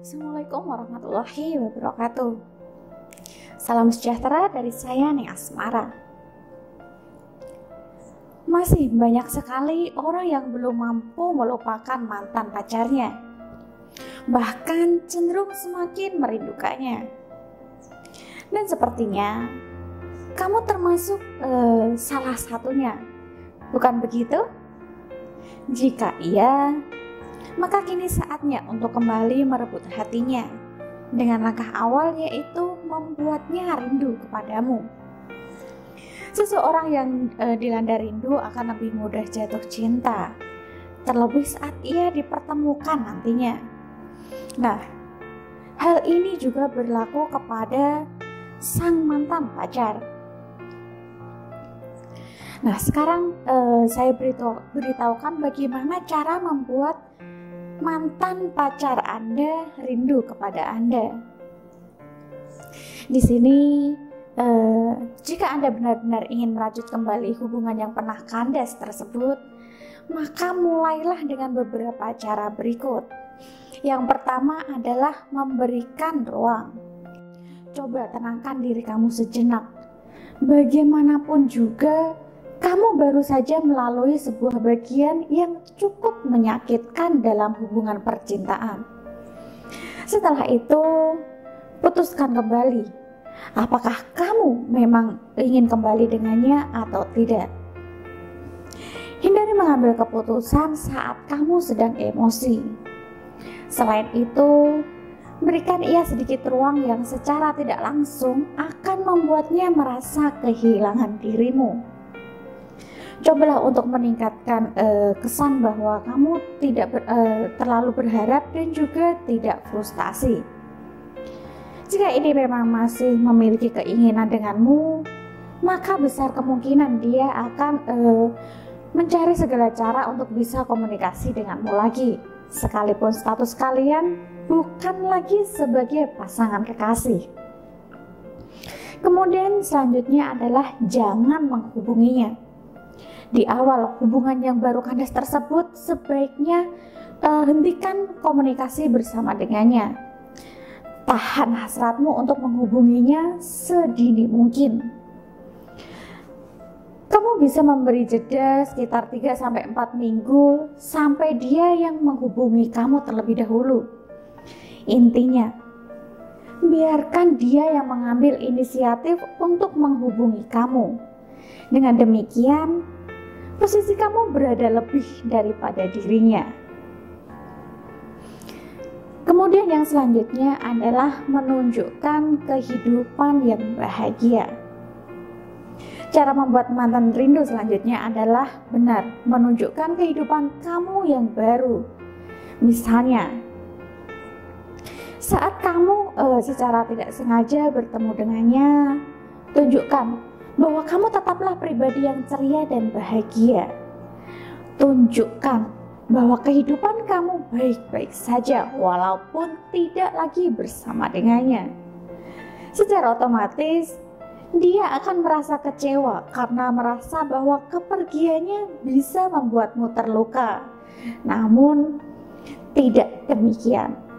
Assalamualaikum warahmatullahi wabarakatuh. Salam sejahtera dari saya Nih Asmara. Masih banyak sekali orang yang belum mampu melupakan mantan pacarnya. Bahkan cenderung semakin merindukannya. Dan sepertinya kamu termasuk uh, salah satunya. Bukan begitu? Jika iya, maka kini saatnya untuk kembali merebut hatinya dengan langkah awal yaitu membuatnya rindu kepadamu. Seseorang yang e, dilanda rindu akan lebih mudah jatuh cinta, terlebih saat ia dipertemukan nantinya. Nah, hal ini juga berlaku kepada sang mantan pacar. Nah, sekarang e, saya beritahu, beritahukan bagaimana cara membuat mantan pacar Anda rindu kepada Anda. Di sini, eh, jika Anda benar-benar ingin merajut kembali hubungan yang pernah kandas tersebut, maka mulailah dengan beberapa cara berikut. Yang pertama adalah memberikan ruang. Coba tenangkan diri kamu sejenak. Bagaimanapun juga, kamu baru saja melalui sebuah bagian yang cukup menyakitkan dalam hubungan percintaan. Setelah itu, putuskan kembali. Apakah kamu memang ingin kembali dengannya atau tidak? Hindari mengambil keputusan saat kamu sedang emosi. Selain itu, berikan ia sedikit ruang yang secara tidak langsung akan membuatnya merasa kehilangan dirimu cobalah untuk meningkatkan uh, kesan bahwa kamu tidak ber, uh, terlalu berharap dan juga tidak frustasi. Jika ini memang masih memiliki keinginan denganmu, maka besar kemungkinan dia akan uh, mencari segala cara untuk bisa komunikasi denganmu lagi, sekalipun status kalian bukan lagi sebagai pasangan kekasih. Kemudian selanjutnya adalah jangan menghubunginya di awal hubungan yang baru kandas tersebut sebaiknya uh, hentikan komunikasi bersama dengannya. Tahan hasratmu untuk menghubunginya sedini mungkin. Kamu bisa memberi jeda sekitar 3 sampai 4 minggu sampai dia yang menghubungi kamu terlebih dahulu. Intinya, biarkan dia yang mengambil inisiatif untuk menghubungi kamu. Dengan demikian, posisi kamu berada lebih daripada dirinya. Kemudian yang selanjutnya adalah menunjukkan kehidupan yang bahagia. Cara membuat mantan rindu selanjutnya adalah benar menunjukkan kehidupan kamu yang baru. Misalnya, saat kamu uh, secara tidak sengaja bertemu dengannya, tunjukkan bahwa kamu tetaplah pribadi yang ceria dan bahagia. Tunjukkan bahwa kehidupan kamu baik-baik saja walaupun tidak lagi bersama dengannya. Secara otomatis, dia akan merasa kecewa karena merasa bahwa kepergiannya bisa membuatmu terluka. Namun, tidak demikian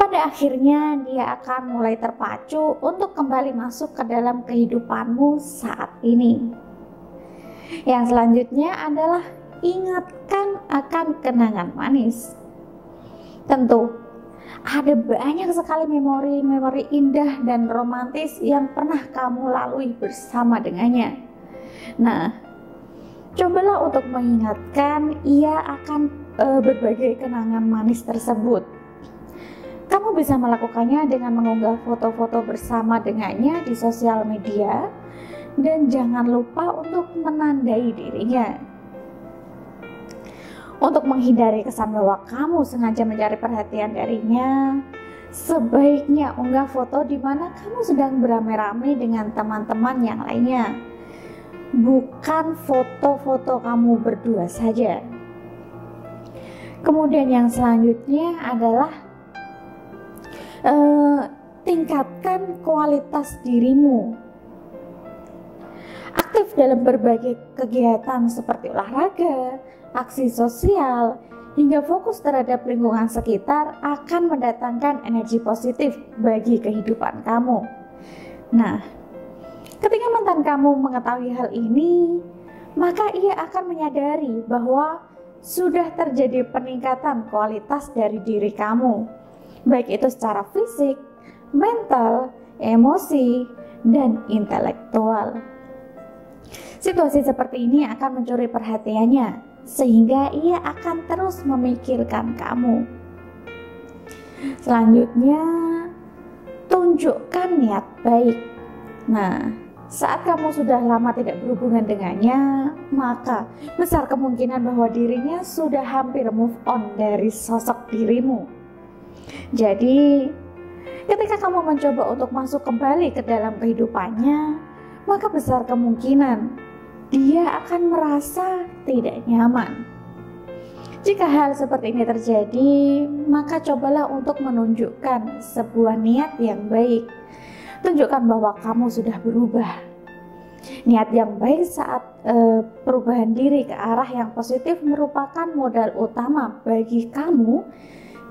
pada akhirnya dia akan mulai terpacu untuk kembali masuk ke dalam kehidupanmu saat ini. Yang selanjutnya adalah ingatkan akan kenangan manis. Tentu, ada banyak sekali memori-memori indah dan romantis yang pernah kamu lalui bersama dengannya. Nah, cobalah untuk mengingatkan ia akan e, berbagai kenangan manis tersebut kamu bisa melakukannya dengan mengunggah foto-foto bersama dengannya di sosial media dan jangan lupa untuk menandai dirinya. Untuk menghindari kesan bahwa kamu sengaja mencari perhatian darinya, sebaiknya unggah foto di mana kamu sedang beramai-ramai dengan teman-teman yang lainnya. Bukan foto-foto kamu berdua saja. Kemudian yang selanjutnya adalah uh, tingkatkan kualitas dirimu. Aktif dalam berbagai kegiatan seperti olahraga, aksi sosial, hingga fokus terhadap lingkungan sekitar akan mendatangkan energi positif bagi kehidupan kamu. Nah, ketika mantan kamu mengetahui hal ini, maka ia akan menyadari bahwa sudah terjadi peningkatan kualitas dari diri kamu, baik itu secara fisik, mental, emosi, dan intelektual. Situasi seperti ini akan mencuri perhatiannya, sehingga ia akan terus memikirkan kamu. Selanjutnya, tunjukkan niat baik. Nah, saat kamu sudah lama tidak berhubungan dengannya, maka besar kemungkinan bahwa dirinya sudah hampir move on dari sosok dirimu. Jadi, ketika kamu mencoba untuk masuk kembali ke dalam kehidupannya, maka besar kemungkinan dia akan merasa tidak nyaman. Jika hal seperti ini terjadi, maka cobalah untuk menunjukkan sebuah niat yang baik. Tunjukkan bahwa kamu sudah berubah. Niat yang baik saat e, perubahan diri ke arah yang positif merupakan modal utama bagi kamu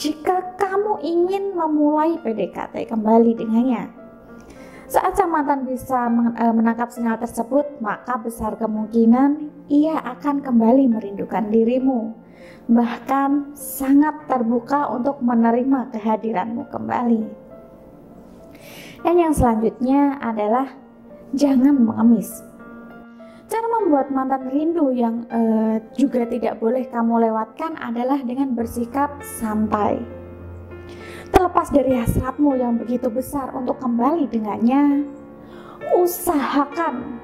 jika kamu ingin memulai PDKT kembali dengannya. Saat sang bisa e, menangkap sinyal tersebut, maka besar kemungkinan ia akan kembali merindukan dirimu. Bahkan sangat terbuka untuk menerima kehadiranmu kembali. Dan yang selanjutnya adalah jangan mengemis. Cara membuat mantan rindu yang uh, juga tidak boleh kamu lewatkan adalah dengan bersikap santai Terlepas dari hasratmu yang begitu besar untuk kembali dengannya, usahakan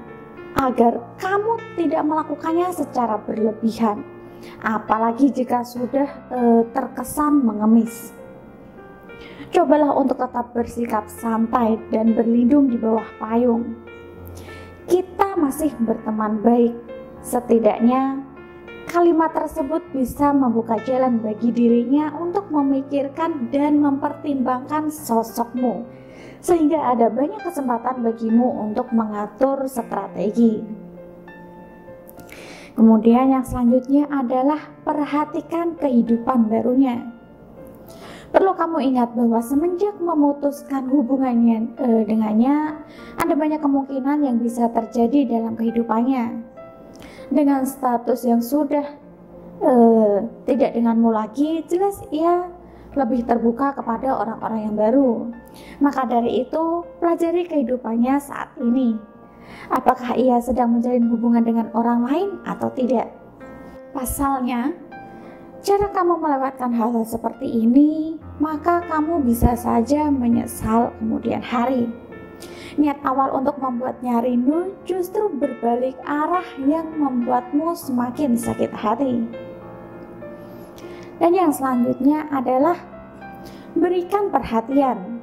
agar kamu tidak melakukannya secara berlebihan, apalagi jika sudah e, terkesan mengemis. Cobalah untuk tetap bersikap santai dan berlindung di bawah payung. Kita masih berteman baik, setidaknya Kalimat tersebut bisa membuka jalan bagi dirinya untuk memikirkan dan mempertimbangkan sosokmu, sehingga ada banyak kesempatan bagimu untuk mengatur strategi. Kemudian, yang selanjutnya adalah perhatikan kehidupan barunya. Perlu kamu ingat bahwa semenjak memutuskan hubungannya eh, dengannya, ada banyak kemungkinan yang bisa terjadi dalam kehidupannya dengan status yang sudah uh, tidak denganmu lagi, jelas ia lebih terbuka kepada orang-orang yang baru. Maka dari itu, pelajari kehidupannya saat ini. Apakah ia sedang menjalin hubungan dengan orang lain atau tidak? Pasalnya, cara kamu melewatkan hal-hal seperti ini, maka kamu bisa saja menyesal kemudian hari niat awal untuk membuatnya rindu justru berbalik arah yang membuatmu semakin sakit hati. Dan yang selanjutnya adalah berikan perhatian.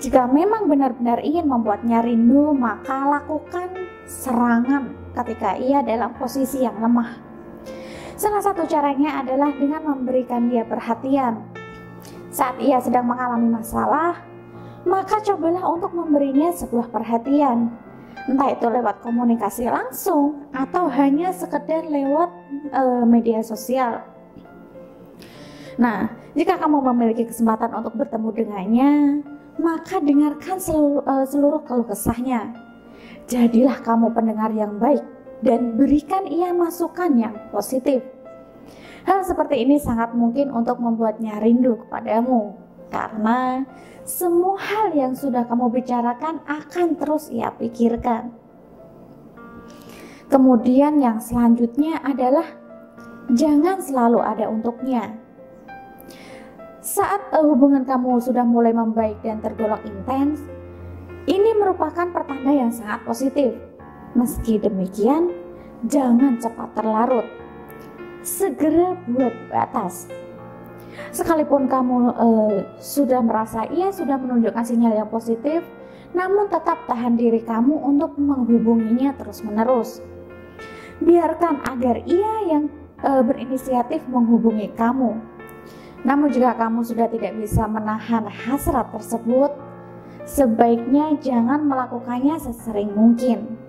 Jika memang benar-benar ingin membuatnya rindu, maka lakukan serangan ketika ia dalam posisi yang lemah. Salah satu caranya adalah dengan memberikan dia perhatian. Saat ia sedang mengalami masalah, maka cobalah untuk memberinya sebuah perhatian. Entah itu lewat komunikasi langsung atau hanya sekedar lewat e, media sosial. Nah, jika kamu memiliki kesempatan untuk bertemu dengannya, maka dengarkan seluruh, e, seluruh keluh kesahnya. Jadilah kamu pendengar yang baik dan berikan ia masukan yang positif. Hal seperti ini sangat mungkin untuk membuatnya rindu kepadamu karena semua hal yang sudah kamu bicarakan akan terus ia pikirkan. Kemudian yang selanjutnya adalah jangan selalu ada untuknya. Saat hubungan kamu sudah mulai membaik dan tergolong intens, ini merupakan pertanda yang sangat positif. Meski demikian, jangan cepat terlarut. Segera buat batas Sekalipun kamu uh, sudah merasa ia sudah menunjukkan sinyal yang positif, namun tetap tahan diri kamu untuk menghubunginya terus-menerus. Biarkan agar ia yang uh, berinisiatif menghubungi kamu. Namun jika kamu sudah tidak bisa menahan hasrat tersebut, sebaiknya jangan melakukannya sesering mungkin.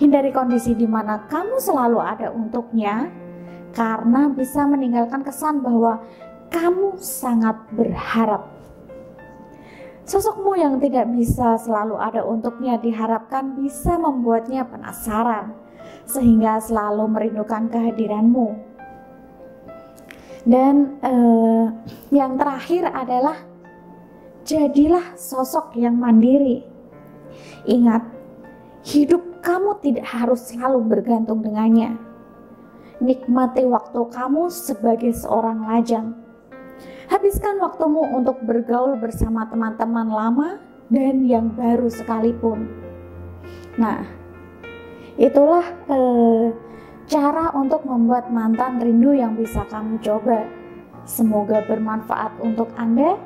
Hindari kondisi di mana kamu selalu ada untuknya karena bisa meninggalkan kesan bahwa kamu sangat berharap. Sosokmu yang tidak bisa selalu ada untuknya diharapkan bisa membuatnya penasaran, sehingga selalu merindukan kehadiranmu. Dan eh, yang terakhir adalah jadilah sosok yang mandiri. Ingat, hidup kamu tidak harus selalu bergantung dengannya. Nikmati waktu kamu sebagai seorang lajang Habiskan waktumu untuk bergaul bersama teman-teman lama dan yang baru sekalipun. Nah, itulah eh, cara untuk membuat mantan rindu yang bisa kamu coba. Semoga bermanfaat untuk Anda.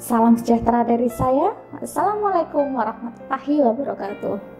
Salam sejahtera dari saya. Assalamualaikum warahmatullahi wabarakatuh.